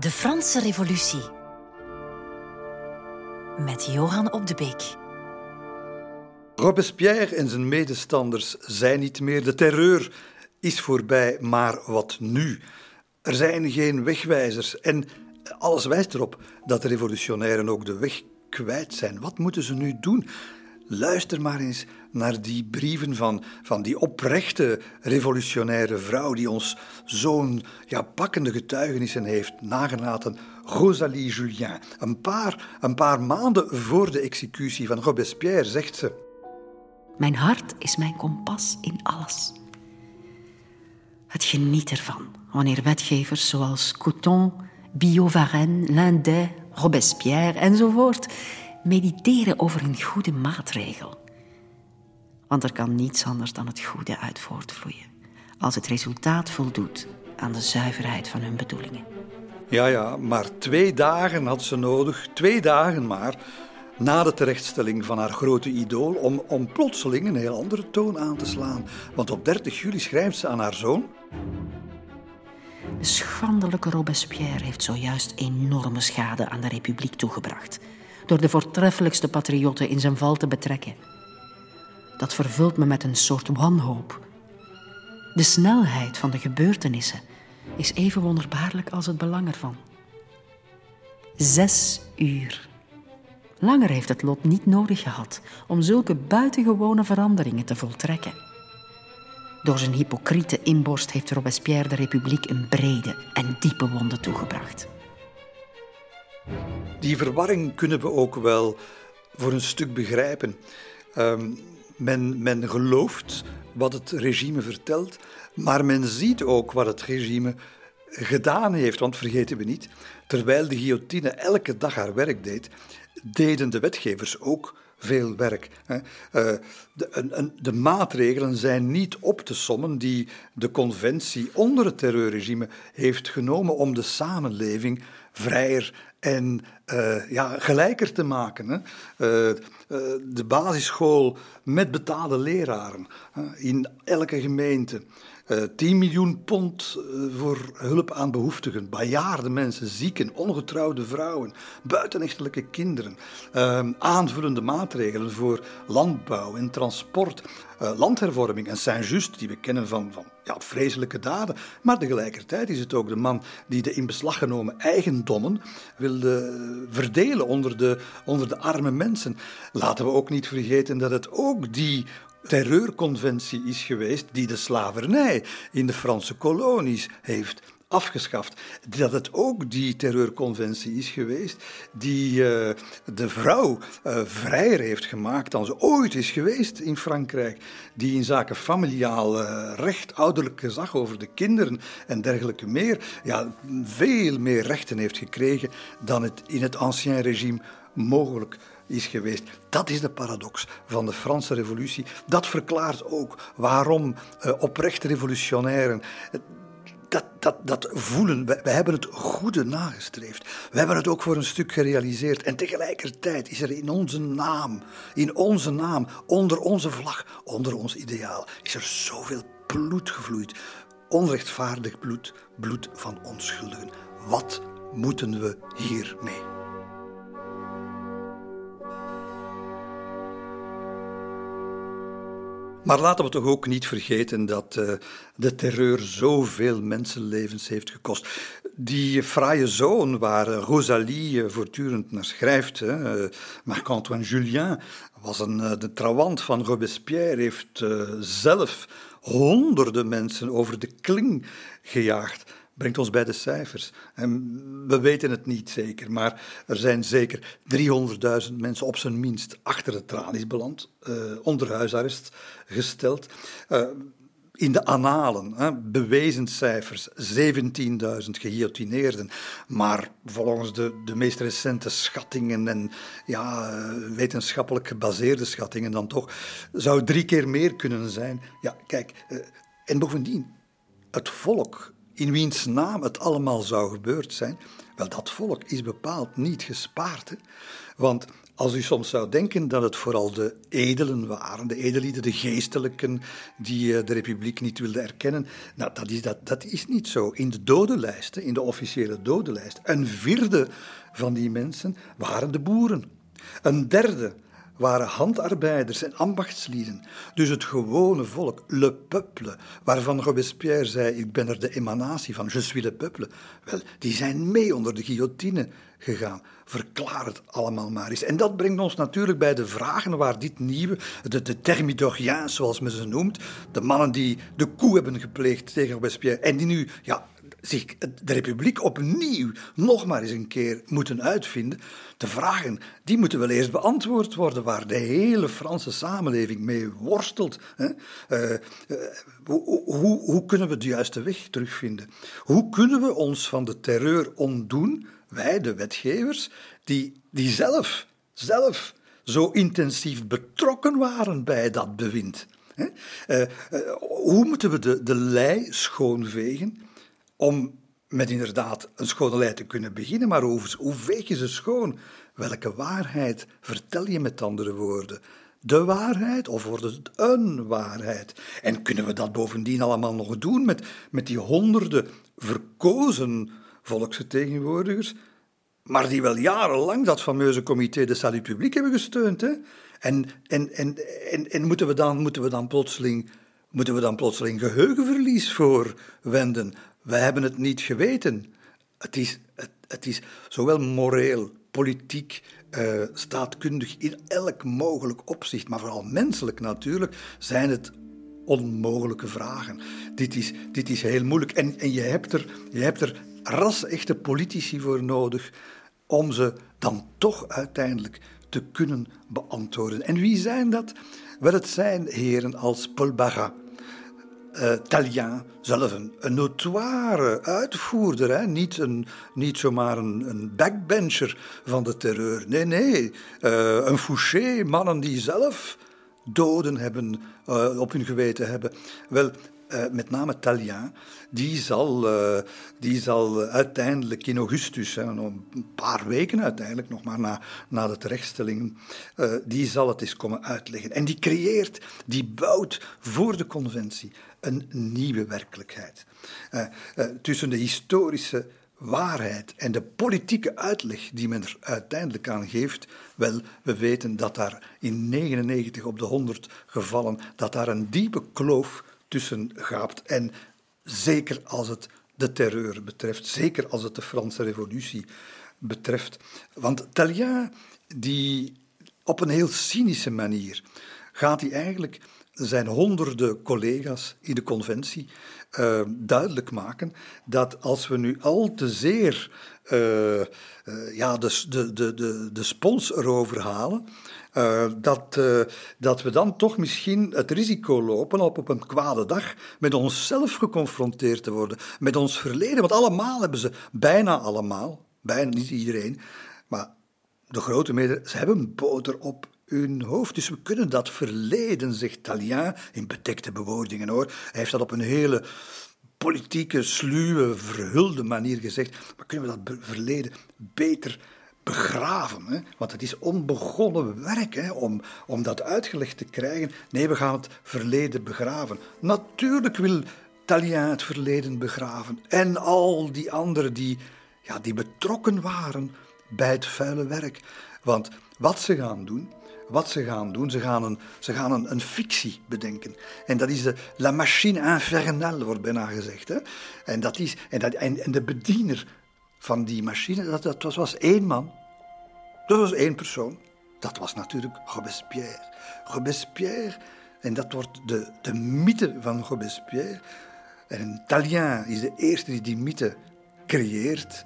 De Franse Revolutie met Johan op de Beek. Robespierre en zijn medestanders zijn niet meer. De terreur is voorbij, maar wat nu? Er zijn geen wegwijzers en alles wijst erop dat de revolutionairen ook de weg kwijt zijn. Wat moeten ze nu doen? Luister maar eens naar die brieven van, van die oprechte revolutionaire vrouw die ons zo'n ja, pakkende getuigenissen heeft nagelaten. Rosalie Julien. Een paar, een paar maanden voor de executie van Robespierre zegt ze... Mijn hart is mijn kompas in alles. Het geniet ervan wanneer wetgevers zoals Couthon, Billaud-Varenne, Lindet, Robespierre enzovoort mediteren over een goede maatregel. Want er kan niets anders dan het goede uit voortvloeien, als het resultaat voldoet aan de zuiverheid van hun bedoelingen. Ja, ja, maar twee dagen had ze nodig, twee dagen maar, na de terechtstelling van haar grote idool, om, om plotseling een heel andere toon aan te slaan. Want op 30 juli schrijft ze aan haar zoon. De schandelijke Robespierre heeft zojuist enorme schade aan de republiek toegebracht door de voortreffelijkste patriotten in zijn val te betrekken. Dat vervult me met een soort wanhoop. De snelheid van de gebeurtenissen is even wonderbaarlijk als het belang ervan. Zes uur. Langer heeft het lot niet nodig gehad om zulke buitengewone veranderingen te voltrekken. Door zijn hypocriete inborst heeft Robespierre de republiek een brede en diepe wonde toegebracht. Die verwarring kunnen we ook wel voor een stuk begrijpen. Um, men, men gelooft wat het regime vertelt, maar men ziet ook wat het regime gedaan heeft. Want vergeten we niet, terwijl de guillotine elke dag haar werk deed, deden de wetgevers ook veel werk. Eh, de, de, maatregelen zijn niet op te sommen die de conventie onder het terreurregime heeft genomen om de samenleving vrijer en uh, ja, gelijker te maken. Hè. Uh, de basisschool met betaalde leraren in elke gemeente. 10 miljoen pond voor hulp aan behoeftigen, bejaarde mensen, zieken, ongetrouwde vrouwen, buitenechtelijke kinderen, aanvullende maatregelen voor landbouw en transport, landhervorming en Saint-Just, die we kennen van, van ja, vreselijke daden. Maar tegelijkertijd is het ook de man die de in beslag genomen eigendommen wilde verdelen onder de, onder de arme mensen. Laten we ook niet vergeten dat het ook die terreurconventie is geweest die de slavernij in de Franse kolonies heeft afgeschaft. Dat het ook die terreurconventie is geweest die uh, de vrouw uh, vrijer heeft gemaakt dan ze ooit is geweest in Frankrijk. Die in zaken familiaal uh, recht, ouderlijk gezag over de kinderen en dergelijke meer, ja, veel meer rechten heeft gekregen dan het in het ancien regime mogelijk is geweest. Dat is de paradox van de Franse revolutie. Dat verklaart ook waarom uh, oprechte revolutionairen dat, dat, dat voelen, we, we, hebben het goede nagestreefd. We hebben het ook voor een stuk gerealiseerd. En tegelijkertijd is er in onze naam, in onze naam, onder onze vlag, onder ons ideaal, is er zoveel bloed gevloeid. Onrechtvaardig bloed, bloed van onschuldigen. Wat moeten we hiermee? Maar laten we toch ook niet vergeten dat uh, de terreur zoveel mensenlevens heeft gekost. Die fraaie zoon waar Rosalie eh, voortdurend naar schrijft, uh, Marc-Antoine Julien, was een, de trawant van Robespierre, heeft zelf honderden mensen over de kling gejaagd brengt ons bij de cijfers. En we weten het niet zeker, maar er zijn zeker 300.000 mensen op zijn minst achter de tralies beland, uh, onder huisarrest gesteld. Uh, in de analen, hè, bewezen cijfers, 17.000 geguillotineerden. Maar volgens de, de meest recente schattingen en ja, wetenschappelijk gebaseerde schattingen dan toch, zou drie keer meer kunnen zijn. Ja, kijk, uh, en bovendien, het volk in wiens naam het allemaal zou gebeurd zijn, wel, dat volk is bepaald niet gespaard. Want als u soms zou denken dat het vooral de edelen waren, de edelieden, de geestelijken, die eh, de republiek niet wilden erkennen, nou, dat, is, dat, dat is niet zo. In de dodenlijsten, in de officiële dodenlijst, een vierde van die mensen waren de boeren. Een derde waren handarbeiders en ambachtslieden. Dus het gewone volk, le peuple, waarvan Robespierre zei: Ik ben er de emanatie van, je suis le peuple. Wel, die zijn mee onder de guillotine gegaan. Verklaar het allemaal maar eens. En dat brengt ons natuurlijk bij de vragen waar dit nieuwe, de, de zoals men ze noemt, de mannen die de koe hebben gepleegd tegen Robespierre en die nu ja, zich de republiek opnieuw nog maar eens een keer moeten uitvinden. De vragen, die moeten wel eerst beantwoord worden, waar de hele Franse samenleving mee worstelt. Hè? Uh, uh, hoe, hoe, kunnen we de juiste weg terugvinden? Hoe kunnen we ons van de terreur ontdoen, wij, de wetgevers, die, die zelf, zelf zo intensief betrokken waren bij dat bewind? Uh, hoe moeten we de, de lei schoonvegen? Om met inderdaad een schone lei te kunnen beginnen, maar hoe, hoe veeg je ze schoon? Welke waarheid vertel je met andere woorden? De waarheid of wordt het een waarheid? En kunnen we dat bovendien allemaal nog doen met, met die honderden verkozen volksvertegenwoordigers, maar die wel jarenlang dat fameuze comité de salut publiek hebben gesteund? Hè? En, en, en, en, en moeten, we dan, moeten, we dan plotseling, moeten we dan plotseling geheugenverlies voorwenden? Wij hebben het niet geweten. Het is, het, is zowel moreel, politiek, uh, staatkundig, in elk mogelijk opzicht, maar vooral menselijk natuurlijk, zijn het onmogelijke vragen. Dit is, dit is heel moeilijk. En, en je, hebt er, je hebt er ras-echte politici voor nodig om ze dan toch uiteindelijk te kunnen beantwoorden. En wie zijn dat? Wel, het zijn heren als Paul uh, Talien, zelf een, een notoire uitvoerder, hè? Niet, een, niet zomaar een, een backbencher van de terreur. Nee, nee, uh, een Fouché, mannen die zelf doden hebben, uh, op hun geweten hebben. Wel, met name Talien, die zal, die zal uiteindelijk in augustus, hè, een paar weken uiteindelijk nog maar na, na de terechtstellingen, die zal het eens komen uitleggen. En die creëert, die bouwt voor de conventie een nieuwe werkelijkheid. tussen de historische waarheid en de politieke uitleg die men er uiteindelijk aan geeft, wel, we weten dat daar in 99 op de 100 gevallen, dat daar een diepe kloof tussen gaapt. En zeker als het de terreur betreft, zeker als het de Franse revolutie betreft. Want Talien, die op een heel cynische manier, gaat hij eigenlijk zijn honderden collega's in de conventie uh, duidelijk maken dat als we nu al te zeer uh, uh, ja, de, de, de, de spons erover halen, dat, dat we dan toch misschien het risico lopen op op een kwade dag met onszelf geconfronteerd te worden, met ons verleden. Want allemaal hebben ze, bijna allemaal, bijna niet iedereen, maar de grote meerderheid, ze hebben boter op hun hoofd. Dus we kunnen dat verleden, zegt Talien, in bedekte bewoordingen hoor. Hij heeft dat op een hele politieke, sluwe, verhulde manier gezegd. Maar kunnen we dat verleden beter begraven. Hè? Want het is onbegonnen werk hè? Om, om dat uitgelegd te krijgen. Nee, we gaan het verleden begraven. Natuurlijk wil Talien het verleden begraven. En al die anderen die, ja, die betrokken waren bij het vuile werk. Want wat ze gaan doen, wat ze gaan doen, ze gaan een, ze gaan een, een fictie bedenken. En dat is de La Machine Infernale, wordt bijna gezegd. Hè? En, dat is, en, dat, en, en de bediener van die machine, dat, dat was, één man. Dat was één persoon. Dat was natuurlijk Robespierre. Robespierre, en dat wordt de, de mythe van Robespierre. En Talien is de eerste die die mythe creëert.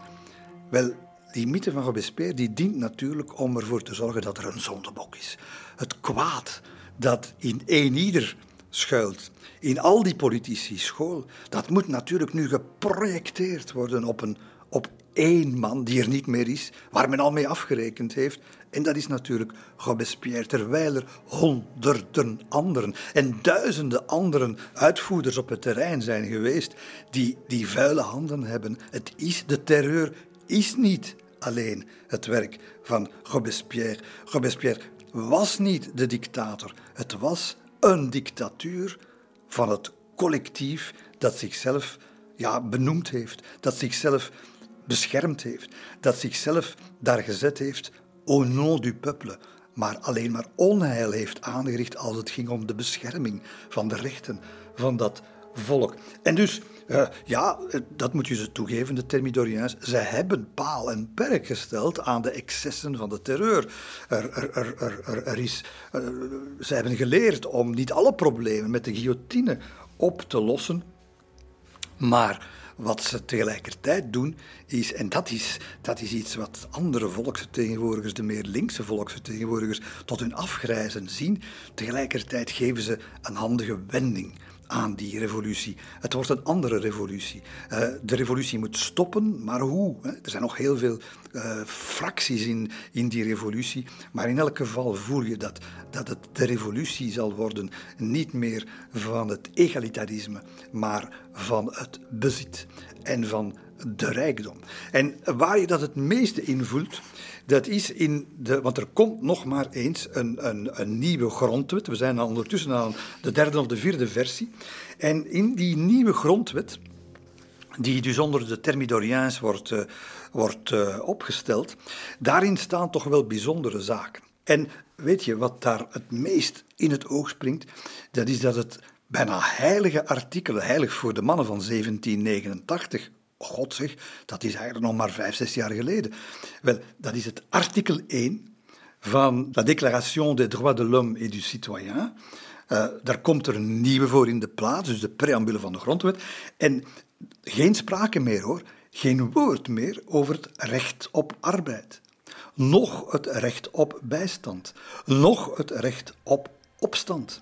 Wel, die mythe van Robespierre die dient natuurlijk om ervoor te zorgen dat er een zondebok is. Het kwaad dat in één ieder schuilt, in al die politici school, dat moet natuurlijk nu geprojecteerd worden op een op één man die er niet meer is, waar men al mee afgerekend heeft. En dat is natuurlijk Robespierre, terwijl er honderden anderen en duizenden anderen uitvoerders op het terrein zijn geweest die die vuile handen hebben. Het is, de terreur is niet alleen het werk van Robespierre. Robespierre was niet de dictator, het was een dictatuur van het collectief dat zichzelf ja, benoemd heeft, dat zichzelf beschermd heeft, dat zichzelf daar gezet heeft au nom du peuple, maar alleen maar onheil heeft aangericht als het ging om de bescherming van de rechten van dat volk. En dus, uh, ja, dat moet je ze toegeven, de Thermidoriëns, ze hebben paal en perk gesteld aan de excessen van de terreur. Er, er, er, er, is, uh, ze hebben geleerd om niet alle problemen met de guillotine op te lossen, maar wat ze tegelijkertijd doen, is, en dat is, dat is iets wat andere volksvertegenwoordigers, de meer linkse volksvertegenwoordigers, tot hun afgrijzen zien, tegelijkertijd geven ze een handige wending aan die revolutie. Het wordt een andere revolutie. Uh, de revolutie moet stoppen, maar hoe? Er zijn nog heel veel uh, fracties in, in die revolutie, maar in elk geval voel je dat, dat het de revolutie zal worden, niet meer van het egalitarisme, maar van het bezit en van de rijkdom. En waar je dat het meeste in voelt, dat is in de. Want er komt nog maar eens een, een, een nieuwe grondwet. We zijn ondertussen aan de derde of de vierde versie. En in die nieuwe grondwet, die dus onder de Thermidoriëns wordt, uh, wordt uh, opgesteld, daarin staan toch wel bijzondere zaken. En weet je wat daar het meest in het oog springt? Dat is dat het bijna heilige artikelen, heilig voor de mannen van 1789, God dat is eigenlijk nog maar vijf, zes jaar geleden. Wel, dat is het artikel 1 van la Déclaration des droits de l'homme et du citoyen. Uh, daar komt er een nieuwe voor in de plaats, dus de preambule van de grondwet. En geen sprake meer hoor, geen woord meer over het recht op arbeid. Nog het recht op bijstand. Nog het recht op opstand.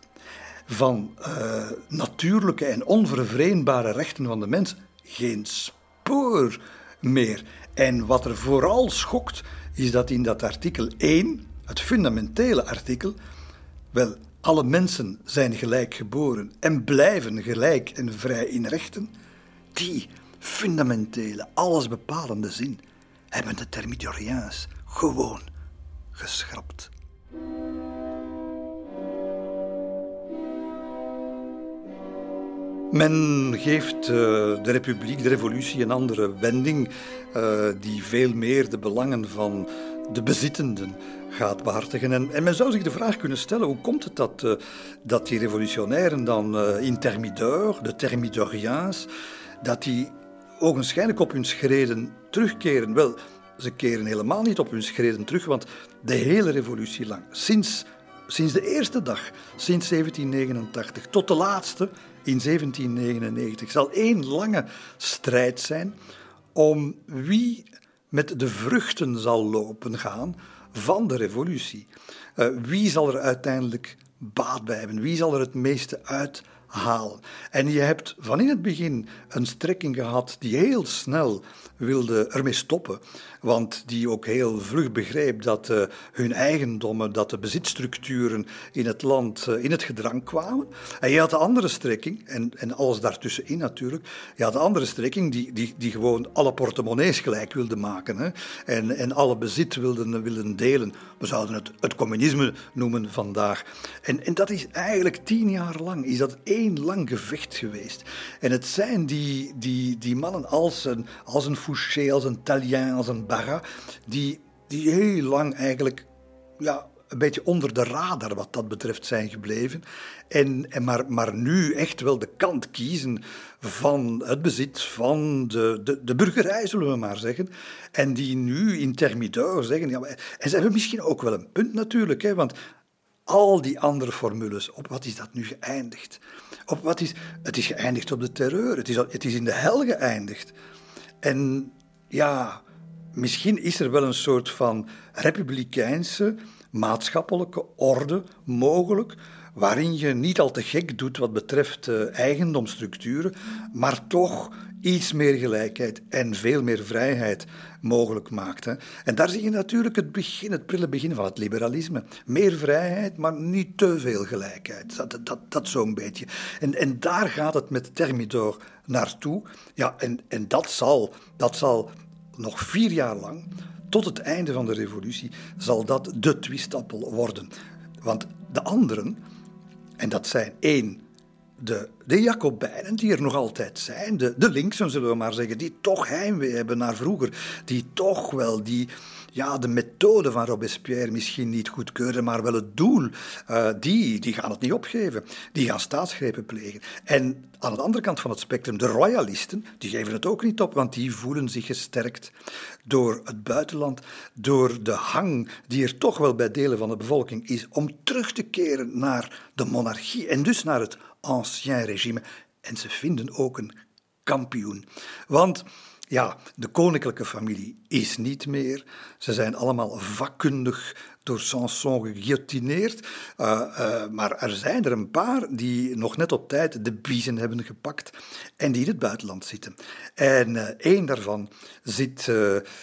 Van uh, natuurlijke en onvervreemdbare rechten van de mens geen sprake meer. En wat er vooral schokt, is dat in dat artikel 1, het fundamentele artikel, wel, alle mensen zijn gelijk geboren en blijven gelijk en vrij in rechten, die fundamentele, allesbepalende zin hebben de Thermidoriëns gewoon geschrapt. Men geeft uh, de republiek, de revolutie, een andere wending uh, die veel meer de belangen van de bezittenden gaat behartigen. En, en, men zou zich de vraag kunnen stellen, hoe komt het dat, uh, dat die revolutionairen dan in Thermidor, de Thermidoriaans, dat die ogenschijnlijk op hun schreden terugkeren? Wel, ze keren helemaal niet op hun schreden terug, want de hele revolutie lang, sinds, sinds de eerste dag, sinds 1789 tot de laatste, in 1799 zal één lange strijd zijn om wie met de vruchten zal lopen gaan van de revolutie. Uh, wie zal er uiteindelijk baat bij hebben? Wie zal er het meeste uit halen. En je hebt van in het begin een strekking gehad die heel snel wilde ermee stoppen, want die ook heel vlug begreep dat uh, hun eigendommen, dat de bezitstructuren in het land uh, in het gedrang kwamen. En je had de andere strekking, en, en alles daartussenin natuurlijk, je had de andere strekking die, die, die gewoon alle portemonnees gelijk wilde maken hè, en, en alle bezit wilden, wilden delen. We zouden het het communisme noemen vandaag. En, en dat is eigenlijk tien jaar lang, is dat één lang gevecht geweest. En het zijn die, die, die mannen als een, als een Fouché, als een Talien, als een Barra, die, die heel lang eigenlijk ja, een beetje onder de radar wat dat betreft zijn gebleven. En, en maar, maar nu echt wel de kant kiezen van het bezit van de, de, de burgerij, zullen we maar zeggen. En die nu in Thermidor zeggen... Ja, en ze hebben misschien ook wel een punt natuurlijk, hè, want al die andere formules, op wat is dat nu geëindigd? Op wat is, het is geëindigd op de terreur, het is, het is in de hel geëindigd. En ja, misschien is er wel een soort van republikeinse maatschappelijke orde mogelijk, waarin je niet al te gek doet wat betreft uh, eigendomsstructuren, maar toch iets meer gelijkheid en veel meer vrijheid mogelijk maakt. Hè. En daar zie je natuurlijk het begin, het prille begin van het liberalisme. Meer vrijheid, maar niet te veel gelijkheid. Dat, dat, dat zo'n beetje. En, en daar gaat het met Thermidor naartoe. Ja, en, en dat, zal, dat zal nog vier jaar lang tot het einde van de revolutie zal dat de twistappel worden. Want de anderen, en dat zijn één, de, de Jacobijnen, die er nog altijd zijn, de, de linksen zullen we maar zeggen, die toch heimwee hebben naar vroeger, die toch wel die, ja, de methode van Robespierre misschien niet goedkeuren, maar wel het doel, uh, die, die gaan het niet opgeven. Die gaan staatsgrepen plegen. En aan de andere kant van het spectrum, de royalisten, die geven het ook niet op, want die voelen zich gesterkt door het buitenland, door de hang die er toch wel bij delen van de bevolking is om terug te keren naar de monarchie en dus naar het ancien regime. En ze vinden ook een kampioen. Want ja, de koninklijke familie is niet meer. Ze zijn allemaal vakkundig door Sanson geguillotineerd. Uh, maar er zijn er een paar die nog net op tijd de biezen hebben gepakt en die in het buitenland zitten. En uh, één daarvan zit,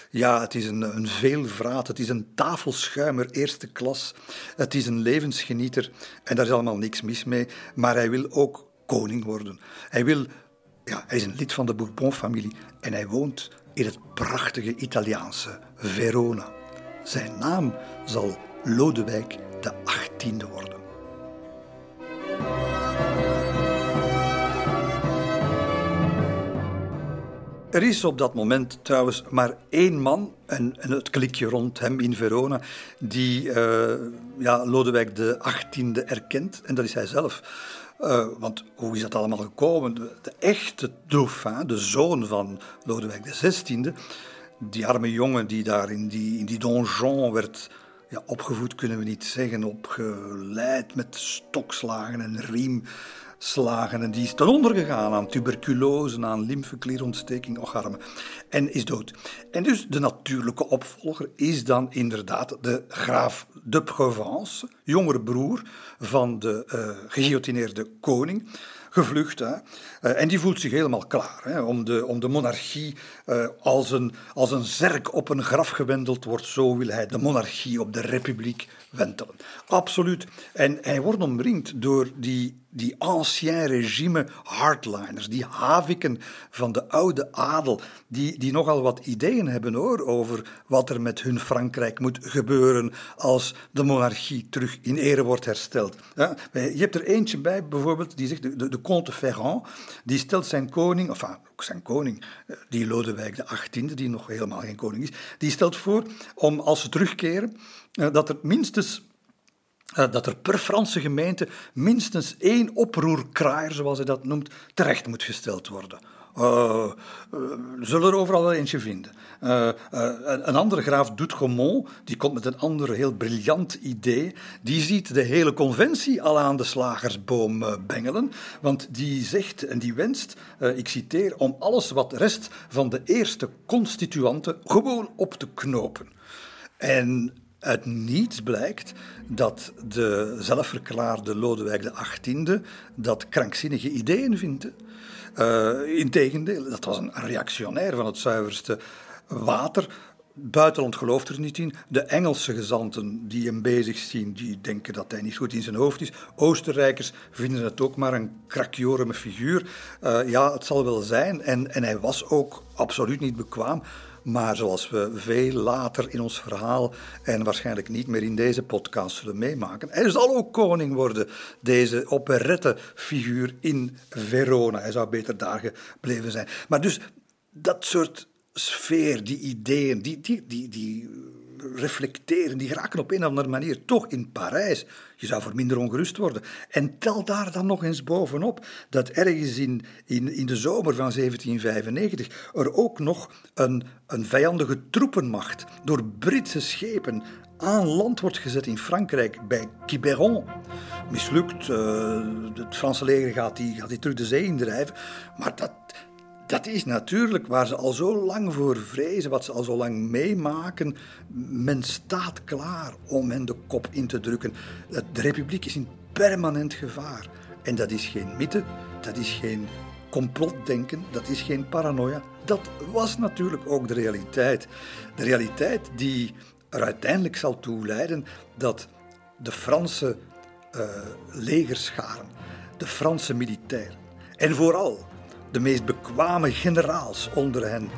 ja, het is een, een veelvraat, het is een tafelschuimer eerste klas, het is een levensgenieter en daar is allemaal niks mis mee, maar hij wil ook koning worden. Hij wil ja, hij is een lid van de Bourbon-familie en hij woont in het prachtige Italiaanse Verona. Zijn naam zal Lodewijk de 18e worden. Er is op dat moment trouwens maar één man en, en het klikje rond hem in Verona die uh, ja, Lodewijk de 18e erkent en dat is hij zelf. Uh, want hoe is dat allemaal gekomen? De, echte dauphin, de zoon van Lodewijk XVI, die arme jongen die daar in die, in die donjon werd ja, opgevoed, kunnen we niet zeggen, opgeleid met stokslagen en riemslagen. En die is ten onder gegaan aan tuberculose, aan lymfeklierontsteking, och arme, en is dood. En dus de natuurlijke opvolger is dan inderdaad de graaf de Provence, jongere broer van de uh, geguillotineerde koning, gevlucht. Hè. Uh, en die voelt zich helemaal klaar hè, om, de, om de monarchie uh, als, een, als een zerk op een graf gewendeld wordt. Zo wil hij de monarchie op de republiek wentelen. Absoluut. En hij wordt omringd door die die ancien regime hardliners, die haviken van de oude adel, die, die nogal wat ideeën hebben hoor, over wat er met hun Frankrijk moet gebeuren als de monarchie terug in ere wordt hersteld. Je hebt er eentje bij, bijvoorbeeld, die zegt, de, de, comte Ferrand, die stelt zijn koning, of ook zijn koning, eh, die Lodewijk de XVIII, die nog helemaal geen koning is, die stelt voor om als ze terugkeren, eh, dat er minstens dat er per Franse gemeente minstens één oproerkraaier, zoals hij dat noemt, terecht moet gesteld worden. Uh, zullen er overal wel eentje vinden. Een andere graaf Doutgemont, die komt met een ander heel briljant idee. Die ziet de hele conventie al aan de slagersboom bengelen. Want die zegt en die wenst, ik citeer, om alles wat rest van de eerste constituanten gewoon op te knopen. En uit niets blijkt dat de zelfverklaarde Lodewijk XVIII dat krankzinnige ideeën vindt. Uh, Integendeel, dat was een reactionair van het zuiverste water. Buitenland gelooft er niet in. De Engelse gezanten die hem bezig zien, die denken dat hij niet goed in zijn hoofd is. Oostenrijkers vinden het ook maar een krakjoreme figuur. Uh, ja, het zal wel zijn. En, en hij was ook absoluut niet bekwaam. Maar zoals we veel later in ons verhaal en waarschijnlijk niet meer in deze podcast zullen meemaken, hij zal ook koning worden, deze operette-figuur in Verona. Hij zou beter daar gebleven zijn. Maar dus dat soort sfeer, die ideeën, die, die, die, die reflecteren, die geraken op een of andere manier toch in Parijs. Je zou voor minder ongerust worden. En tel daar dan nog eens bovenop dat ergens in, in, in de zomer van 1795 er ook nog een, een vijandige troepenmacht door Britse schepen aan land wordt gezet in Frankrijk bij Quiberon. Mislukt, uh, het Franse leger gaat die, gaat die terug de zee indrijven. Maar dat, dat is natuurlijk waar ze al zo lang voor vrezen, wat ze al zo lang meemaken. Men staat klaar om hen de kop in te drukken. De republiek is in permanent gevaar. En dat is geen mythe, dat is geen complotdenken, dat is geen paranoia. Dat was natuurlijk ook de realiteit. De realiteit die er uiteindelijk zal toe leiden dat de Franse uh, legerscharen, de Franse militairen en vooral de meest bekwame generaals onder hen,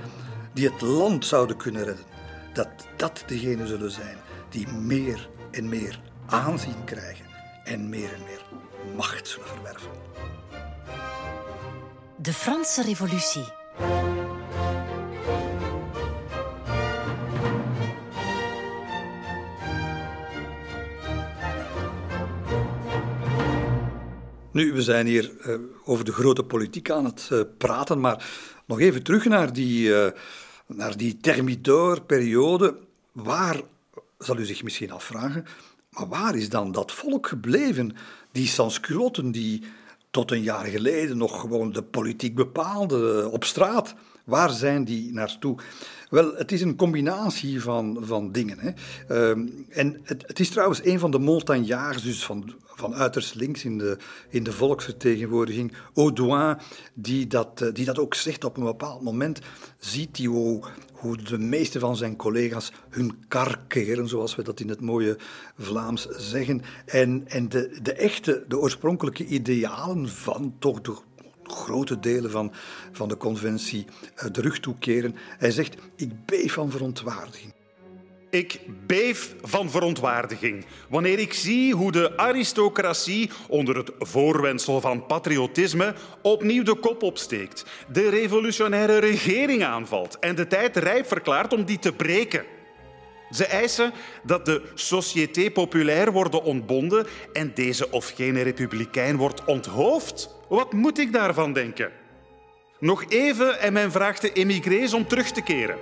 die het land zouden kunnen redden, dat dat degenen zullen zijn die meer en meer aanzien krijgen en meer en meer macht zullen verwerven. De Franse Revolutie. Nu, we zijn hier uh, over de grote politiek aan het uh, praten, maar nog even terug naar die, uh, naar die Thermidor-periode. Waar, zal u zich misschien afvragen, maar waar is dan dat volk gebleven? Die sansculotten die tot een jaar geleden nog gewoon de politiek bepaalden op straat. Waar zijn die naartoe? Wel, het is een combinatie van, van dingen. Hè. Uh, en het, het, is trouwens een van de montagnards, dus van, van uiterst links in de, in de volksvertegenwoordiging, Audouin, die dat, eh, die dat ook zegt op een bepaald moment. Ziet hij hoe, hoe de meeste van zijn collega's hun kar keren, zoals we dat in het mooie Vlaams zeggen. En, en de, de echte, de oorspronkelijke idealen van toch de grote delen van, van de conventie uh, de rug toekeren. Hij zegt, ik beef van verontwaardiging. Ik beef van verontwaardiging wanneer ik zie hoe de aristocratie onder het voorwendsel van patriotisme opnieuw de kop opsteekt, de revolutionaire regering aanvalt en de tijd rijp verklaart om die te breken. Ze eisen dat de Société Populaire worden ontbonden en deze of gene republikein wordt onthoofd. Wat moet ik daarvan denken? Nog even en men vraagt de emigrés om terug te keren.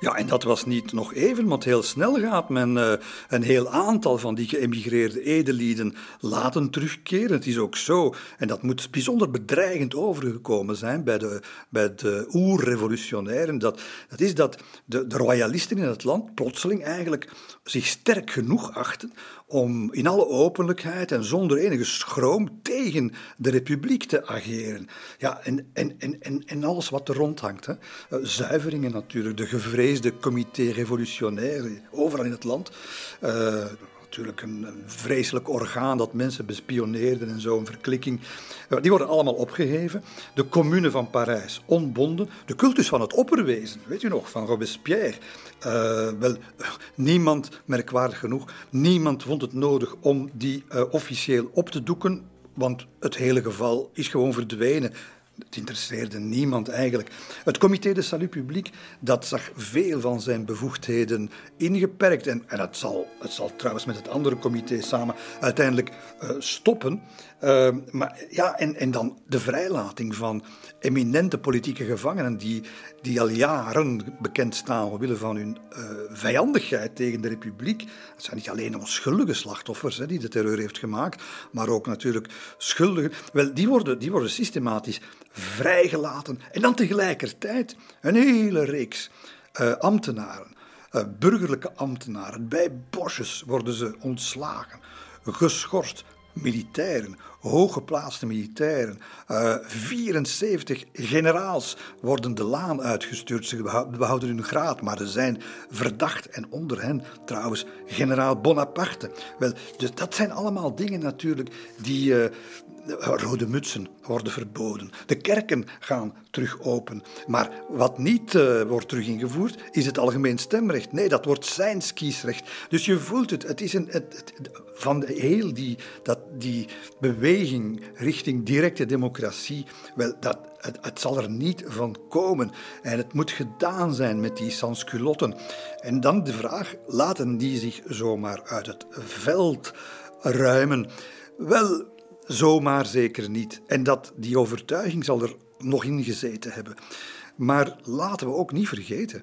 Ja, en dat was niet nog even, want heel snel gaat men uh, een heel aantal van die geëmigreerde edelieden laten terugkeren. Het is ook zo, en dat moet bijzonder bedreigend overgekomen zijn bij de, bij de oerrevolutionairen, dat, dat is dat de, de royalisten in het land plotseling eigenlijk zich sterk genoeg achten om in alle openlijkheid en zonder enige schroom tegen de republiek te ageren. Ja, en, en, en, en alles wat er rondhangt. Hè. Uh, zuiveringen natuurlijk, de gevreesde comité revolutionaire overal in het land. Natuurlijk een, vreselijk orgaan dat mensen bespioneerden en zo, een verklikking. Eh, die worden allemaal opgeheven. De commune van Parijs ontbonden. De cultus van het opperwezen, weet u nog, van Robespierre. Uh, wel, niemand, merkwaardig genoeg, niemand vond het nodig om die uh, officieel op te doeken, want het hele geval is gewoon verdwenen. Het interesseerde niemand eigenlijk. Het Comité de Salut Public dat zag veel van zijn bevoegdheden ingeperkt. En, en het, zal, het zal trouwens met het andere comité samen uiteindelijk uh, stoppen. Uh, maar ja, en, en dan de vrijlating van eminente politieke gevangenen die, die al jaren bekend staan omwille van hun uh, vijandigheid tegen de republiek. Het zijn niet alleen onschuldige slachtoffers hè, die de terreur heeft gemaakt, maar ook natuurlijk schuldigen. Wel, die worden, die worden systematisch vrijgelaten. En dan tegelijkertijd een hele reeks uh, ambtenaren, uh, burgerlijke ambtenaren, bij bosjes worden ze ontslagen, geschorst, militairen, hooggeplaatste militairen. Uh, 74 generaals worden de laan uitgestuurd. Ze behouden hun graad, maar ze zijn verdacht. En onder hen trouwens generaal Bonaparte. Wel, dus dat zijn allemaal dingen natuurlijk die, uh, Rode mutsen worden verboden. De kerken gaan terug open. Maar wat niet uh, wordt terug ingevoerd, is het algemeen stemrecht. Nee, dat wordt zijns kiesrecht. Dus je voelt het. Het is een, het, het, van heel die, dat, die beweging richting directe democratie. Wel, dat, het, het, zal er niet van komen. En het moet gedaan zijn met die sansculotten. En dan de vraag: laten die zich zomaar uit het veld ruimen? Wel Zomaar zeker niet. En dat, die overtuiging zal er nog in gezeten hebben. Maar laten we ook niet vergeten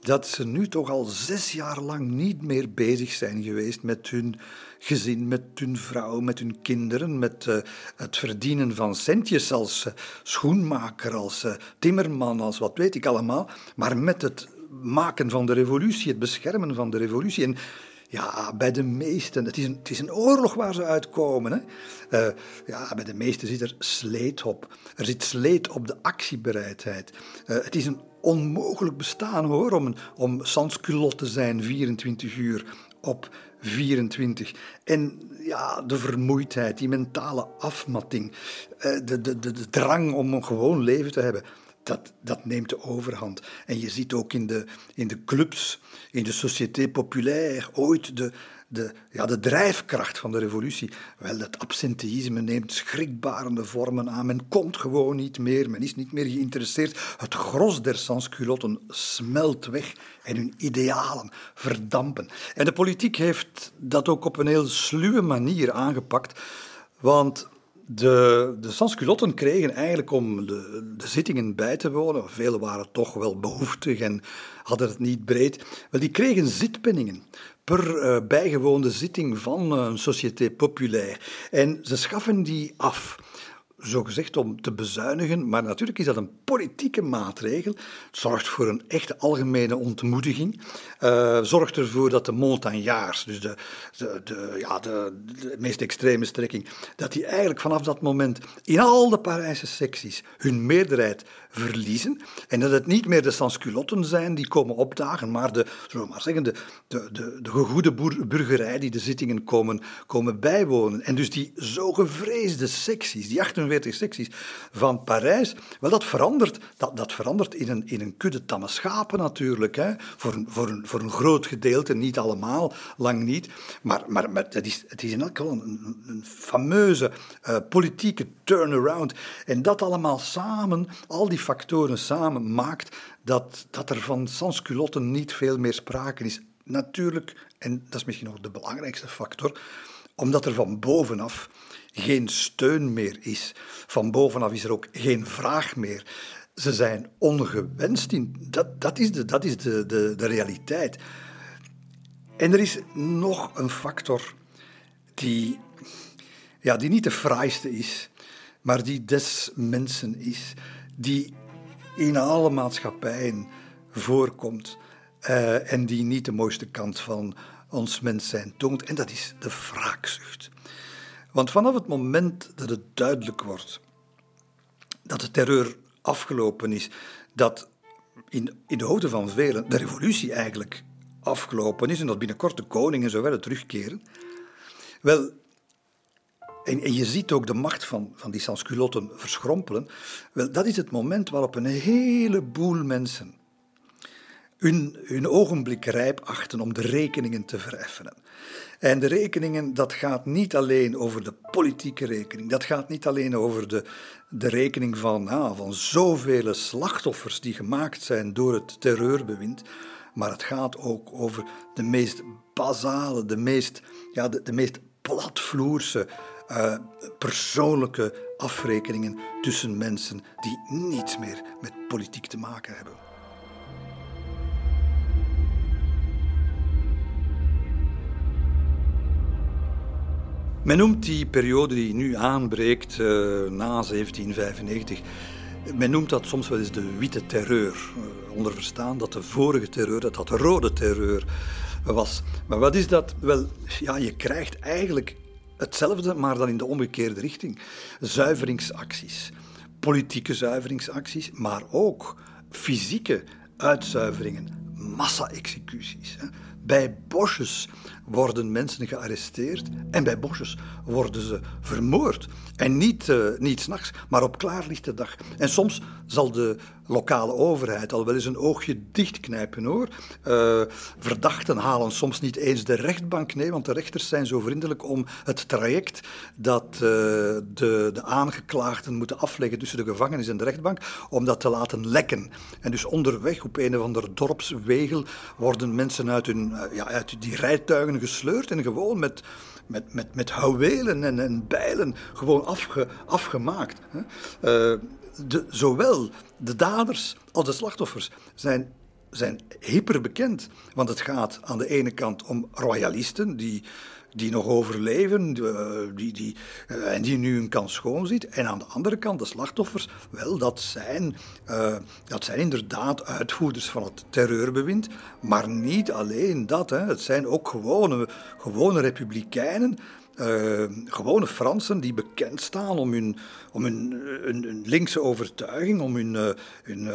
dat ze nu toch al zes jaar lang niet meer bezig zijn geweest met hun gezin, met hun vrouw, met hun kinderen, met uh, het verdienen van centjes als uh, schoenmaker, als uh, timmerman, als wat weet ik allemaal, maar met het maken van de revolutie, het beschermen van de revolutie. En ja, bij de meesten. Het is een, het is een oorlog waar ze uitkomen. Hè? Uh, ja, bij de meesten zit er sleet op. Er zit sleet op de actiebereidheid. Uh, het is een onmogelijk bestaan hoor, om, om sansculot te zijn 24 uur op 24. En ja, de vermoeidheid, die mentale afmatting, uh, de, de, de, de drang om een gewoon leven te hebben dat, dat neemt de overhand. En je ziet ook in de, in de clubs, in de Société Populaire, ooit de, de, ja, de drijfkracht van de revolutie. Wel, dat absenteïsme neemt schrikbarende vormen aan. Men komt gewoon niet meer, men is niet meer geïnteresseerd. Het gros der sansculotten smelt weg en hun idealen verdampen. En de politiek heeft dat ook op een heel sluwe manier aangepakt. Want de, de sansculotten kregen eigenlijk om de, de zittingen bij te wonen, velen waren toch wel behoeftig en hadden het niet breed, wel die kregen zitpenningen per uh, bijgewoonde zitting van een Société Populaire. En ze schaffen die af zogezegd om te bezuinigen, maar natuurlijk is dat een politieke maatregel. Het zorgt voor een echte algemene ontmoediging. Uh, zorgt ervoor dat de montagnards, dus de, de, de, ja, de, de meest extreme strekking, dat die eigenlijk vanaf dat moment in al de Parijse secties hun meerderheid verliezen. En dat het niet meer de sansculotten zijn die komen opdagen, maar de, zullen we maar zeggen, de, de, de, de gegoede burgerij die de zittingen komen, komen bijwonen. En dus die zo gevreesde secties, die 48 secties van Parijs, wel dat verandert, dat, dat verandert in een, in een kudde tamme schapen natuurlijk. Hè. Voor, een, voor, een, voor een groot gedeelte, niet allemaal, lang niet. Maar, maar, maar het, is, het is in elk geval een, een fameuze uh, politieke turnaround. En dat allemaal samen, al die factoren samen maakt dat, dat er van sansculotten niet veel meer sprake is. Natuurlijk, en dat is misschien nog de belangrijkste factor, omdat er van bovenaf geen steun meer is. Van bovenaf is er ook geen vraag meer. Ze zijn ongewenst. In, dat, dat is, de, dat is de, de, de realiteit. En er is nog een factor die, ja, die niet de fraaiste is, maar die des mensen is, die in alle maatschappijen voorkomt uh, en die niet de mooiste kant van ons mens zijn toont, en dat is de wraakzucht. Want vanaf het moment dat het duidelijk wordt dat de terreur afgelopen is, dat in, in de hoofden van velen de revolutie eigenlijk afgelopen is en dat binnenkort de koningen zo terugkeren, wel, en, en, je ziet ook de macht van, van die sansculotten verschrompelen. Wel, dat is het moment waarop een heleboel mensen hun, hun ogenblik rijp achten om de rekeningen te vereffenen. En de rekeningen, dat gaat niet alleen over de politieke rekening, dat gaat niet alleen over de, de rekening van, ah, van zoveel slachtoffers die gemaakt zijn door het terreurbewind, maar het gaat ook over de meest basale, de meest, ja, de, de meest platvloerse uh, persoonlijke afrekeningen tussen mensen die niets meer met politiek te maken hebben. Men noemt die periode die nu aanbreekt uh, na 1795, men noemt dat soms wel eens de witte terreur. Uh, onder verstaan dat de vorige terreur, dat dat de rode terreur was. Maar wat is dat? Wel, ja, je krijgt eigenlijk hetzelfde, maar dan in de omgekeerde richting. Zuiveringsacties, politieke zuiveringsacties, maar ook fysieke uitzuiveringen, massa-executies. Bij bosjes worden mensen gearresteerd en bij bosjes worden ze vermoord. En niet, uh, niet s'nachts, maar op klaarlichte dag. En soms zal de lokale overheid al wel eens een oogje dichtknijpen hoor. Uh, verdachten halen soms niet eens de rechtbank, nee, want de rechters zijn zo vriendelijk om het traject dat uh, de, de aangeklaagden moeten afleggen tussen de gevangenis en de rechtbank, om dat te laten lekken. En dus onderweg op een of ander dorpswegel worden mensen uit, hun, ja, uit die rijtuigen gesleurd en gewoon met met, met, met houwelen en, en bijlen gewoon afge, afgemaakt. Hè. Uh, de, zowel de daders als de slachtoffers zijn, zijn hyperbekend. Want het gaat aan de ene kant om royalisten die die nog overleven die, die, uh, en die nu een kans schoon ziet. En aan de andere kant, de slachtoffers, wel, dat zijn, uh, dat zijn inderdaad uitvoerders van het terreurbewind. Maar niet alleen dat, hè. het zijn ook gewone, gewone republikeinen. Uh, gewone Fransen die bekend staan om hun, om hun, hun, linkse overtuiging, om hun, hun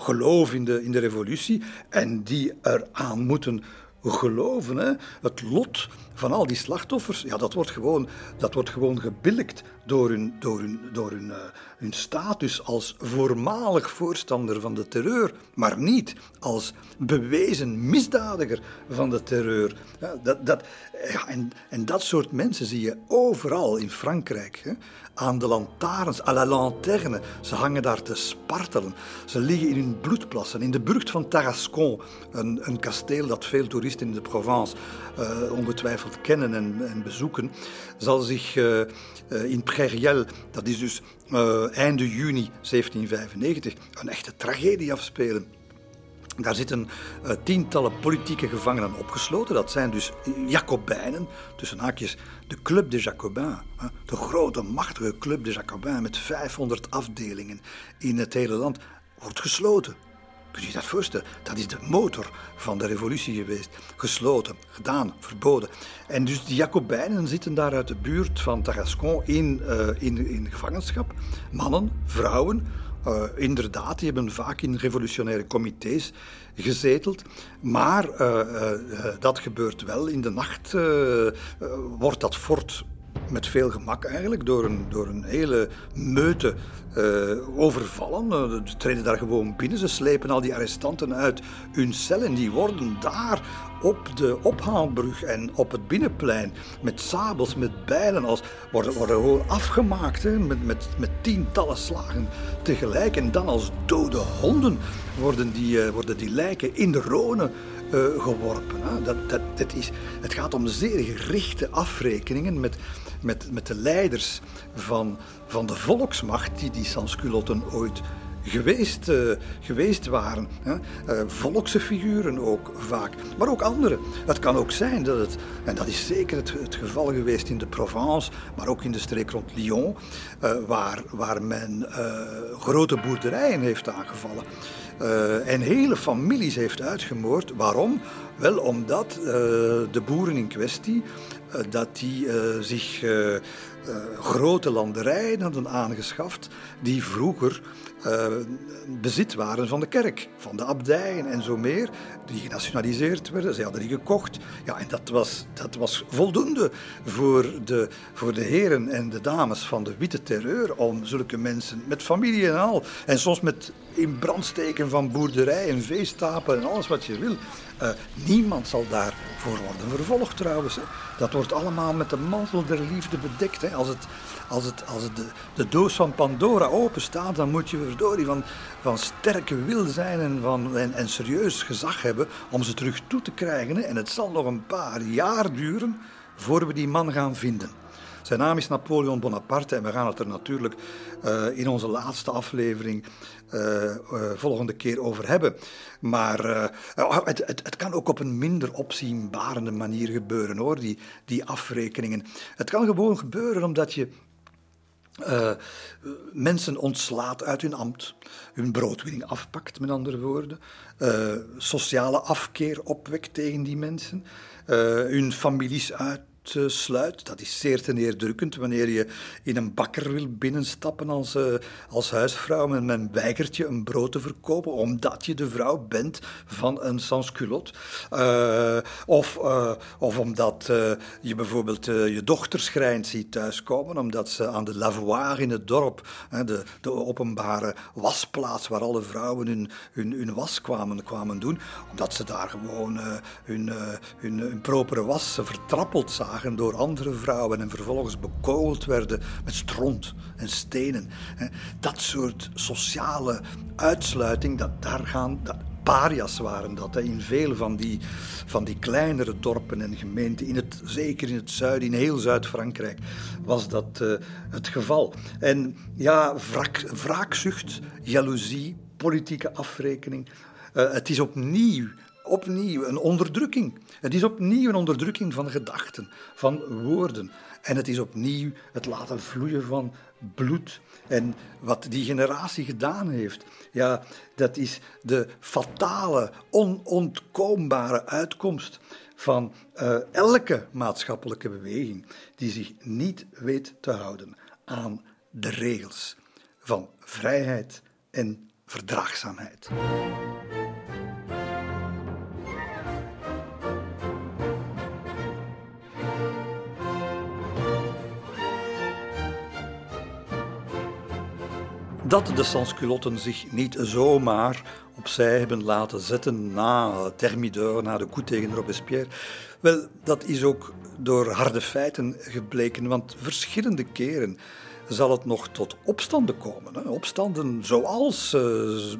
geloof in de, in de revolutie en die eraan moeten geloven. Hè? Het lot van al die slachtoffers, ja, dat wordt gewoon, dat wordt gewoon gebillijkt door hun, door hun, door hun, uh, hun status als voormalig voorstander van de terreur, maar niet als bewezen misdadiger van de terreur. Ja, dat, dat, ja, en, en dat soort mensen zie je overal in Frankrijk. Hè? Aan de lantaarns, à la lanterne. Ze hangen daar te spartelen. Ze liggen in hun bloedplassen. In de burcht van Tarascon, een, een kasteel dat veel toeristen in de Provence uh, ongetwijfeld kennen en, en, bezoeken, zal zich uh, uh, in Prairiel, dat is dus einde juni 1795, een echte tragedie afspelen. Daar zitten uh, tientallen politieke gevangenen opgesloten. Dat zijn dus Jacobijnen, tussen haakjes de Club des Jacobins. Hè, de grote, machtige Club des Jacobins met 500 afdelingen in het hele land. Wordt gesloten. Kun je je dat voorstellen? Dat is de motor van de revolutie geweest. Gesloten, gedaan, verboden. En dus die Jacobijnen zitten daar uit de buurt van Tarascon in, uh, in, in gevangenschap. Mannen, vrouwen, uh, inderdaad, die hebben vaak in revolutionaire comité's gezeteld. Maar uh, dat gebeurt wel. In de nacht wordt dat fort met veel gemak eigenlijk door een, door een hele meute overvallen. Ze treden daar gewoon binnen. Ze slepen al die arrestanten uit hun cel en die worden daar op de ophaalbrug en op het binnenplein met sabels, met bijlen, als, worden, worden gewoon afgemaakt met, met, met tientallen slagen tegelijk. En dan als dode honden worden die, uh, worden die lijken in de uh, geworpen. Hè. Dat, dat, dat is, het gaat om zeer gerichte afrekeningen met, met, met de leiders van, van de volksmacht die die sansculotten ooit geweest, uh, geweest waren. Hè? Uh, volkse figuren ook vaak, maar ook andere. Het kan ook zijn dat het, en dat is zeker het, het geval geweest in de Provence, maar ook in de streek rond Lyon, uh, waar, waar men grote boerderijen heeft aangevallen. en hele families heeft uitgemoord. Waarom? Wel omdat de boeren in kwestie dat die zich grote landerijen hadden aangeschaft die vroeger uh, bezit waren van de kerk, van de abdijen en zo meer, die genationaliseerd werden. Ze hadden die gekocht. Ja, en dat was, dat was voldoende voor de, voor de heren en de dames van de witte terreur om zulke mensen met familie en al, en soms met in brandsteken van boerderij en veestapel en alles wat je wil. Uh, niemand zal daarvoor worden vervolgd trouwens. Hè. Dat wordt allemaal met de mantel der liefde bedekt. Hè. Als het, als het, als de, de doos van Pandora open staat, dan moet je verdorie van, van sterke wil zijn en, van, en, serieus gezag hebben om ze terug toe te krijgen. En het zal nog een paar jaar duren voor we die man gaan vinden. Zijn naam is Napoleon Bonaparte en we gaan het er natuurlijk uh, in onze laatste aflevering uh, uh, volgende keer over hebben. Maar het, het, het, kan ook op een minder opzienbarende manier gebeuren hoor, die, die afrekeningen. Het kan gewoon gebeuren omdat je uh, mensen ontslaat uit hun ambt, hun broodwinning afpakt, met andere woorden, uh, sociale afkeer opwekt tegen die mensen, uh, hun families uit sluit. Dat is zeer te neerdrukkend wanneer je in een bakker wil binnenstappen als, uh, als huisvrouw en men weigert je een brood te verkopen omdat je de vrouw bent van een sansculot. Uh, of, uh, of omdat je bijvoorbeeld je dochter schrijnend ziet thuiskomen omdat ze aan de lavoir in het dorp, de, de openbare wasplaats waar alle vrouwen hun, hun, hun was kwamen, kwamen doen, omdat ze daar gewoon hun, hun, hun propere was vertrappeld zagen door andere vrouwen en vervolgens bekogeld werden met stront en stenen. Dat soort sociale uitsluiting, dat daar gaan. Dat, parias waren dat. In veel van die, van die kleinere dorpen en gemeenten, in het, zeker in het zuiden, in heel Zuid-Frankrijk, was dat uh, het geval. En ja, wraak, wraakzucht, jaloezie, politieke afrekening. Uh, het is opnieuw opnieuw een onderdrukking. Het is opnieuw een onderdrukking van gedachten, van woorden. En het is opnieuw het laten vloeien van bloed. En wat die generatie gedaan heeft, ja, dat is de fatale, onontkoombare uitkomst van uh, elke maatschappelijke beweging die zich niet weet te houden aan de regels van vrijheid en verdraagzaamheid. Dat de sansculotten zich niet zomaar opzij hebben laten zetten na Thermidor, na de coup tegen Robespierre. Wel, dat is ook door harde feiten gebleken, want verschillende keren zal het nog tot opstanden komen. Hè? Opstanden zoals, uh,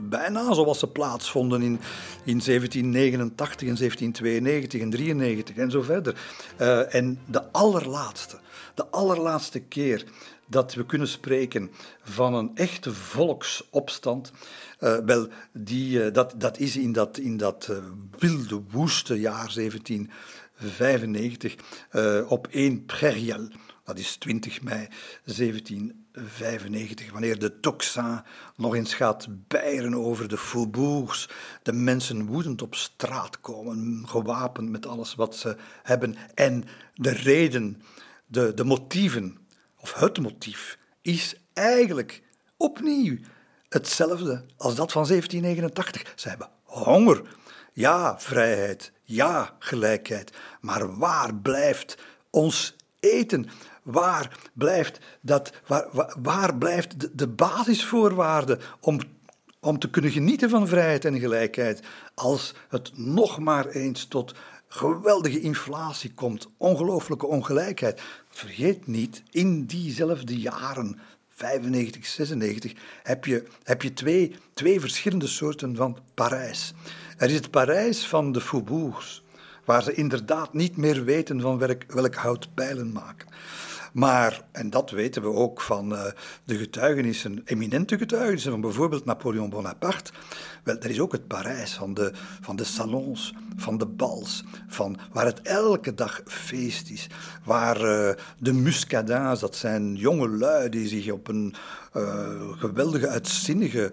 bijna zoals ze plaatsvonden in, in 1789 en 1792 en 93 en zo verder. Uh, en de allerlaatste, de allerlaatste keer dat we kunnen spreken van een echte volksopstand. Uh, wel, die, dat, dat is in dat, in dat wilde, woeste jaar 1795 op 1 Prairial dat is 20 mei 1795, wanneer de Tocsin nog eens gaat bijeren over de faubourgs, de mensen woedend op straat komen, gewapend met alles wat ze hebben. En de reden, de, de motieven, of het motief, is eigenlijk opnieuw hetzelfde als dat van 1789. Ze hebben honger. Ja, vrijheid. Ja, gelijkheid. Maar waar blijft ons eten? Waar blijft, dat, waar, waar, blijft de, de basisvoorwaarde om, om te kunnen genieten van vrijheid en gelijkheid als het nog maar eens tot geweldige inflatie komt, ongelooflijke ongelijkheid. Vergeet niet, in diezelfde jaren, 95, 96, heb je, heb je twee, twee verschillende soorten van Parijs. Er is het Parijs van de faubourgs, waar ze inderdaad niet meer weten van welk, welk hout pijlen maken. Maar, en dat weten we ook van uh, de getuigenissen, eminente getuigenissen van bijvoorbeeld Napoleon Bonaparte, wel, er is ook het Parijs van de, van de salons, van de bals, van waar het elke dag feest is. Waar uh, de muscadins, dat zijn jonge lui die zich op een uh, geweldige, uitzinnige,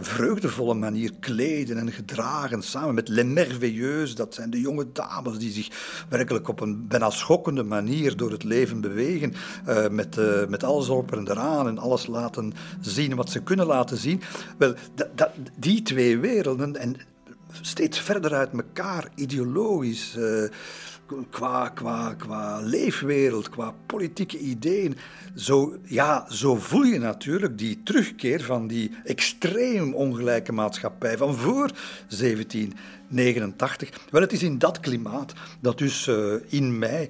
vreugdevolle manier kleden en gedragen. Samen met Les Merveilleuses, dat zijn de jonge dames die zich werkelijk op een bijna schokkende manier door het leven bewegen. Uh, met, met alles op en eraan en alles laten zien wat ze kunnen laten zien. Wel, die twee werelden en steeds verder uit elkaar, ideologisch qua, qua, qua leefwereld, qua politieke ideeën. Zo, ja, zo voel je natuurlijk die terugkeer van die extreem ongelijke maatschappij van voor 1789. Wel, het is in dat klimaat dat dus uh, in mei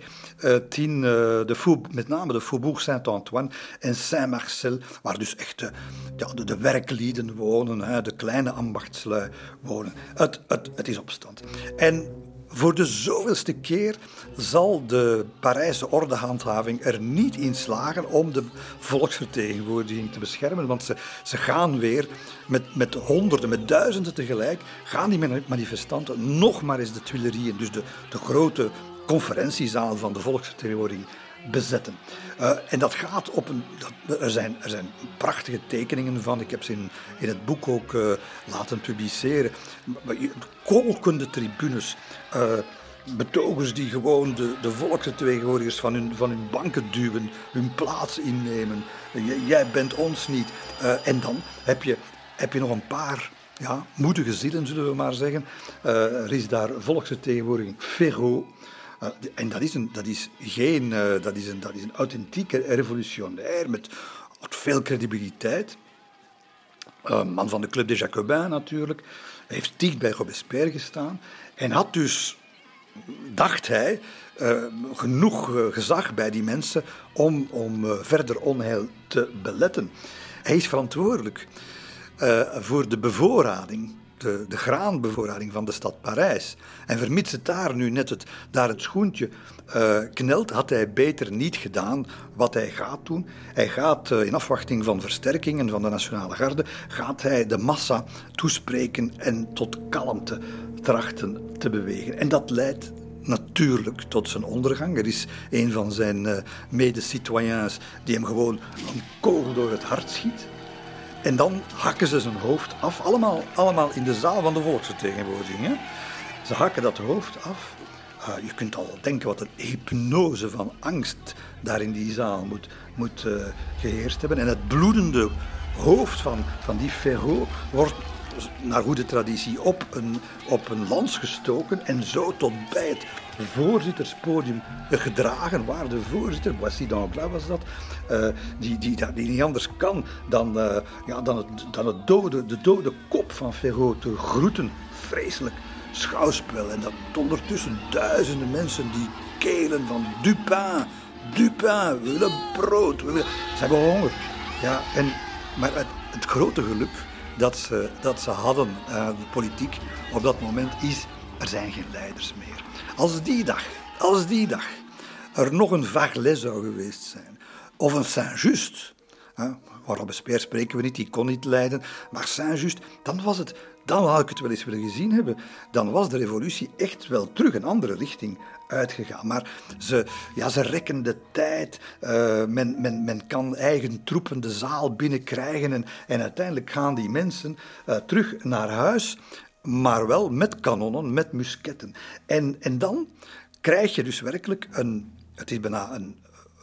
tien, uh, de met name de Faubourg Saint-Antoine en Saint-Marcel, waar dus echt ja, de, de, werklieden wonen, hè, de kleine ambachtslui wonen. Het, het, het is opstand. En voor de zoveelste keer zal de Parijse ordehandhaving er niet in slagen om de volksvertegenwoordiging te beschermen. Want ze, ze gaan weer met, met honderden, met duizenden tegelijk, gaan die manifestanten nog maar de Tuileries, dus de, de grote conferentiezaal van de volksvertegenwoordiging, bezetten. Uh, en dat gaat op een. Er, zijn, er zijn prachtige tekeningen van. Ik heb ze in, in het boek ook uh, laten publiceren. Kolkende tribunes. Uh, betogers die gewoon de, de volksvertegenwoordigers van hun, van hun banken duwen, hun plaats innemen. jij bent ons niet. en dan heb je, heb je nog een paar ja, moedige zielen, zullen we maar zeggen. er is daar volksvertegenwoordiging Ferro. Uh, en dat is, een, dat is geen, uh, dat is een, dat is een authentieke revolutionair met veel credibiliteit. Uh, man van de Club des Jacobins natuurlijk. Hij heeft dicht bij Robespierre gestaan. En had dus, dacht hij, genoeg gezag bij die mensen om, om verder onheil te beletten. Hij is verantwoordelijk voor de bevoorrading de, de graanbevoorrading van de stad Parijs. En vermits het daar nu net het, daar het schoentje uh, knelt, had hij beter niet gedaan wat hij gaat doen. Hij gaat uh, in afwachting van versterkingen van de Nationale Garde, gaat hij de massa toespreken en tot kalmte trachten te bewegen. En dat leidt natuurlijk tot zijn ondergang. Er is een van zijn uh, medecitoyens die hem gewoon een kogel door het hart schiet. En dan hakken ze zijn hoofd af, allemaal, allemaal in de zaal van de volksvertegenwoordiging. Ze hakken dat hoofd af. Uh, je kunt al denken wat een hypnose van angst daar in die zaal moet, moet uh, geheerst hebben. En het bloedende hoofd van, van die Ferro wordt naar goede traditie op een, op een lans gestoken en zo tot bij het voorzitterspodium gedragen, waar de voorzitter, Boissy d'Anglas was dat, uh, die, die, niet anders kan dan, uh, ja, dan, het, dan het dode, de dode kop van Ferraud te groeten. Vreselijk schouwspel. En dat ondertussen duizenden mensen die kelen van Dupin, Dupin, we willen brood, willen... ze hebben honger. Ja, en, maar het, grote geluk dat ze, dat ze hadden, uh, de politiek, op dat moment is, er zijn geen leiders meer. Als die dag, als die dag, er nog een Varlet zou geweest zijn, of een Saint-Just, waar Robespierre spreken we niet, die kon niet leiden, maar Saint-Just, dan was het, dan had ik het wel eens willen gezien hebben, dan was de revolutie echt wel terug een andere richting uitgegaan. Maar ze, ja, ze rekken de tijd. Uh, men, men, men kan eigen troepen de zaal binnenkrijgen. En, en uiteindelijk gaan die mensen uh, terug naar huis. Maar wel met kanonnen, met musketten. En, en dan krijg je dus werkelijk een. Het is bijna een,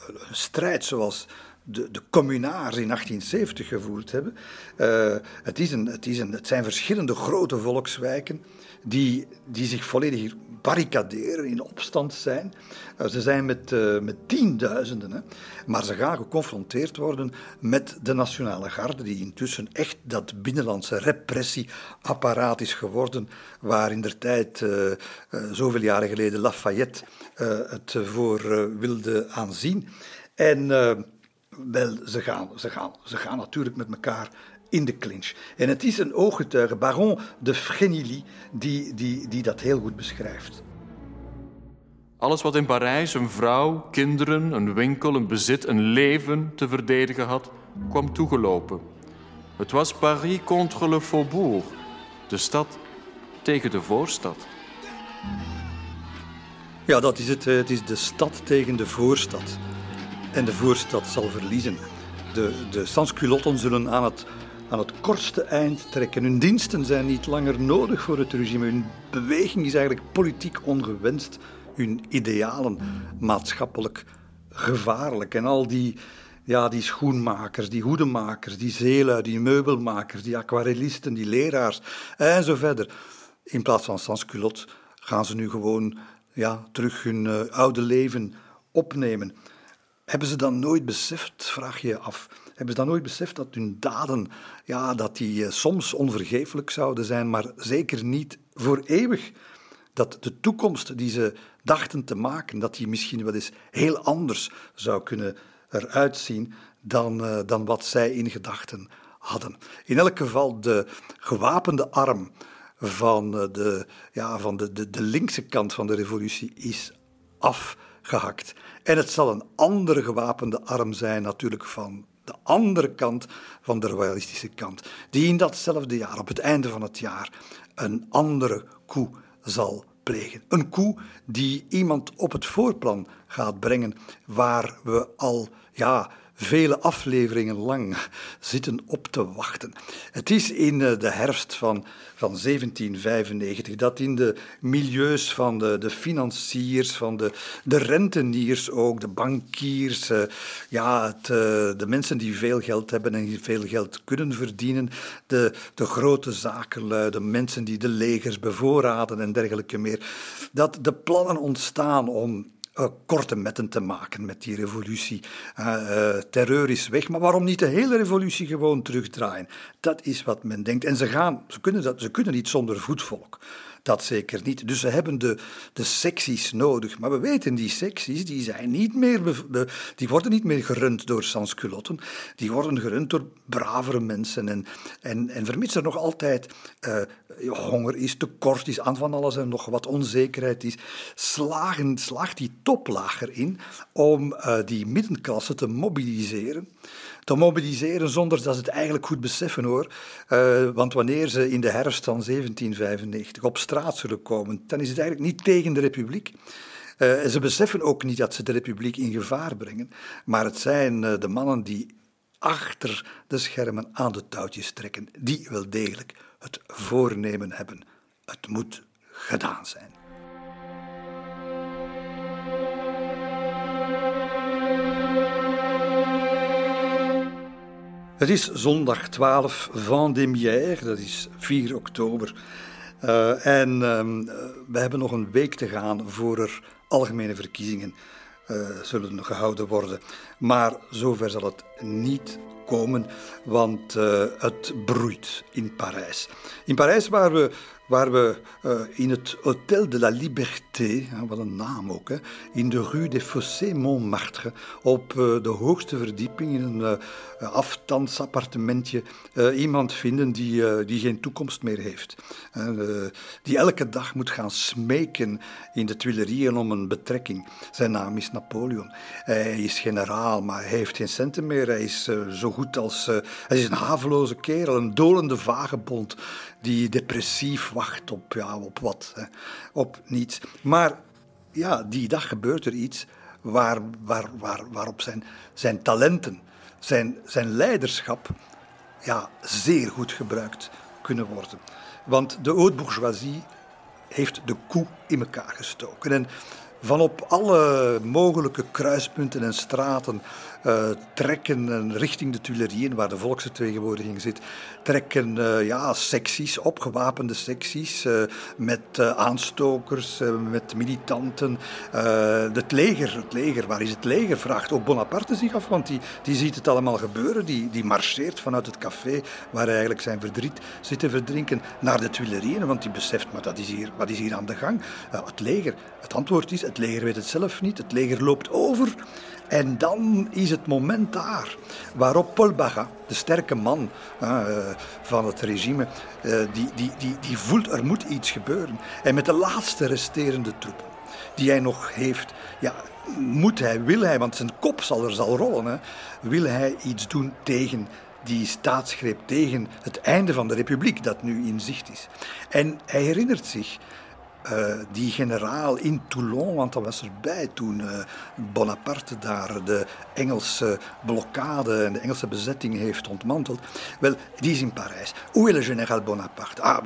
een strijd zoals de, de communaars in 1870 gevoerd hebben. Uh, het, is een, het, is een, het zijn verschillende grote volkswijken die, die zich volledig barricaderen, in opstand zijn. Uh, ze zijn met, uh, met tienduizenden, hè. maar ze gaan geconfronteerd worden met de Nationale Garde, die intussen echt dat binnenlandse repressieapparaat is geworden, waar in der tijd, uh, zoveel jaren geleden, Lafayette het voor wilde aanzien. En wel, ze gaan, ze, gaan, ze gaan natuurlijk met elkaar in de clinch. En het is een ooggetuige, Baron de Frenilly, die, die, die dat heel goed beschrijft. Alles wat in Parijs een vrouw, kinderen, een winkel, een bezit, een leven te verdedigen had, kwam toegelopen. Het was Paris contre le faubourg, de stad tegen de voorstad. Ja, dat is het. Het is de stad tegen de voorstad. En de voorstad zal verliezen. De, de sansculotten zullen aan het aan het kortste eind trekken. Hun diensten zijn niet langer nodig voor het regime. Hun beweging is eigenlijk politiek ongewenst. Hun idealen maatschappelijk gevaarlijk. En al die, ja, die schoenmakers, die hoedemakers, die zeelui, die meubelmakers, die aquarellisten, die leraars en zo verder. In plaats van sansculot gaan ze nu gewoon ja, terug hun uh, oude leven opnemen. Hebben ze dan nooit beseft, vraag je je af hebben ze dan nooit beseft dat hun daden, ja, dat die eh, soms onvergeeflijk zouden zijn, maar zeker niet voor eeuwig? Dat de toekomst die ze dachten te maken, dat die misschien wel eens heel anders zou kunnen eruit zien dan, uh, dan wat zij in gedachten hadden. In elk geval de gewapende arm van, eh, de, ja, van de, de, de linkse kant van de revolutie is afgehakt. En het zal een andere gewapende arm zijn natuurlijk van de andere kant van de royalistische kant, die in datzelfde jaar, op het einde van het jaar, een andere coup zal plegen. Een coup die iemand op het voorplan gaat brengen waar we al ja, vele afleveringen lang zitten op te wachten. Het is in eh, de herfst van, van 1795 dat in de milieus van de, de financiers, van de, de renteniers ook, de bankiers, eh, ja, eh, de mensen die veel geld hebben en veel geld kunnen verdienen, de, de grote zakenlui, de mensen die de legers bevoorraden en dergelijke meer, dat de plannen ontstaan om uh, korte metten te maken met die revolutie. Uh, terreur is weg, maar waarom niet de hele revolutie gewoon terugdraaien? Dat is wat men denkt. En ze, gaan, ze, kunnen, dat, ze kunnen niet zonder voetvolk. Dat zeker niet. Dus ze hebben de, de secties nodig. Maar we weten, die secties die zijn niet meer, die worden niet meer gerund door sansculotten. Die worden gerund door bravere mensen. En, en, en vermits er nog altijd uh, honger is, tekort is, aan van alles en nog wat onzekerheid is, slagen, slaagt die toplaag erin om uh, die middenklasse te mobiliseren te mobiliseren zonder dat ze het eigenlijk goed beseffen hoor. Uh, want wanneer ze in de herfst van 1795 op straat zullen komen, dan is het eigenlijk niet tegen de republiek. Uh, ze beseffen ook niet dat ze de republiek in gevaar brengen, maar het zijn uh, de mannen die achter de schermen aan de touwtjes trekken, die wel degelijk het voornemen hebben. Het moet gedaan zijn. Het is zondag 12 Vendémiaire, dat is 4 oktober. Uh, en uh, we hebben nog een week te gaan voor er algemene verkiezingen uh, zullen gehouden worden. Maar zover zal het niet komen, want uh, het broeit in Parijs. In Parijs waar we waar we uh, in het Hôtel de la Liberté, wat een naam ook, in de Rue des Fossés Montmartre, op uh, de hoogste verdieping in een uh, afstandsappartementje, iemand vinden die, die geen toekomst meer heeft. die elke dag moet gaan smeken in de Tuilerieën om een betrekking. Zijn naam is Napoleon. Hij is generaal, maar hij heeft geen centen meer. Hij is zo goed als... hij is een haveloze kerel, een dolende vagebond die depressief wacht op, ja, op wat, hè, op niets. Maar ja, die dag gebeurt er iets waar, waar, waar, waarop zijn, zijn talenten, zijn, zijn leiderschap ja, zeer goed gebruikt kunnen worden. Want de haute bourgeoisie heeft de koe in elkaar gestoken. En van op alle mogelijke kruispunten en straten uh, trekken richting de Tuilerieën, waar de volksvertegenwoordiging zit, trekken uh, ja, secties, opgewapende secties, uh, met aanstokers, met militanten. het leger, het leger, waar is het leger? Vraagt ook Bonaparte zich af, want die, die ziet het allemaal gebeuren. Die, die marcheert vanuit het café, waar hij eigenlijk zijn verdriet zit te verdrinken, naar de Tuilerieën, want die beseft, maar dat is hier, wat is hier aan de gang? het leger, het antwoord is, het leger weet het zelf niet, het leger loopt over. En dan is het moment daar waarop Paul Baga, de sterke man uh, van het regime, uh, die, die, die, die voelt er moet iets gebeuren. En met de laatste resterende troepen die hij nog heeft, ja, moet hij, wil hij, want zijn kop zal er zal rollen, hè, wil hij iets doen tegen die staatsgreep, tegen het einde van de republiek dat nu in zicht is. En hij herinnert zich uh, die generaal in Toulon, want dat was erbij toen uh, Bonaparte daar de Engelse blokkade en de Engelse bezetting heeft ontmanteld. Wel, die is in Parijs. Est le général Bonaparte? Ah,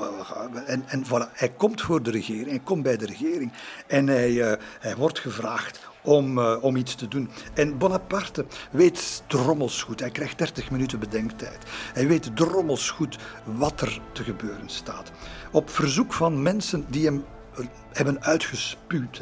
en, en voilà, hij komt voor de regering, hij komt bij de regering en hij, uh, hij wordt gevraagd om, om iets te doen. En Bonaparte weet drommels goed. Hij krijgt 30 minuten bedenktijd. Hij weet drommels goed wat er te gebeuren staat. Op verzoek van mensen die hem hebben uitgespuwd.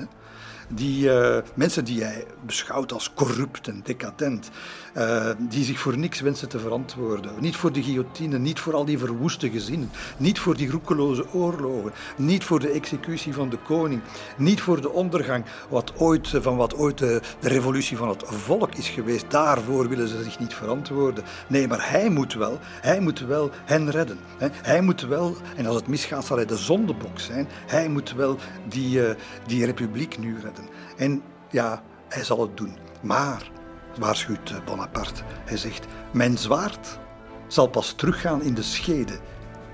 Die uh, mensen die hij beschouwt als corrupt en decadent, uh, die zich voor niks wensen te verantwoorden. Niet voor de guillotine, niet voor al die verwoeste gezinnen, niet voor die roekeloze oorlogen, niet voor de executie van de koning, niet voor de ondergang wat ooit, van wat ooit de, revolutie van het volk is geweest. Daarvoor willen ze zich niet verantwoorden. Nee, maar hij moet wel, hij moet wel hen redden. Hè. Hij moet wel, en als het misgaat zal hij de zondebok zijn, hij moet wel die, uh, die republiek nu redden. En ja, hij zal het doen. Maar, waarschuwt eh, Bonaparte, hij zegt: Mijn zwaard zal pas teruggaan in de schede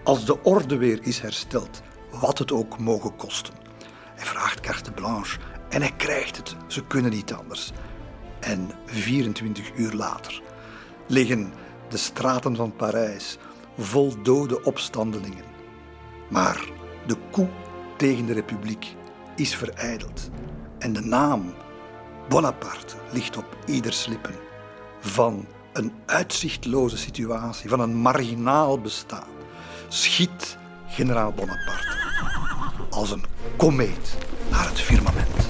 als de orde weer is hersteld, wat het ook mogen kosten. Hij vraagt carte blanche en hij krijgt het. Ze kunnen niet anders. En 24 uur later liggen de straten van Parijs vol dode opstandelingen. Maar de koe tegen de republiek is verijdeld. En de naam Bonaparte ligt op ieders lippen. Van een uitzichtloze situatie, van een marginaal bestaan, schiet generaal Bonaparte als een komeet naar het firmament.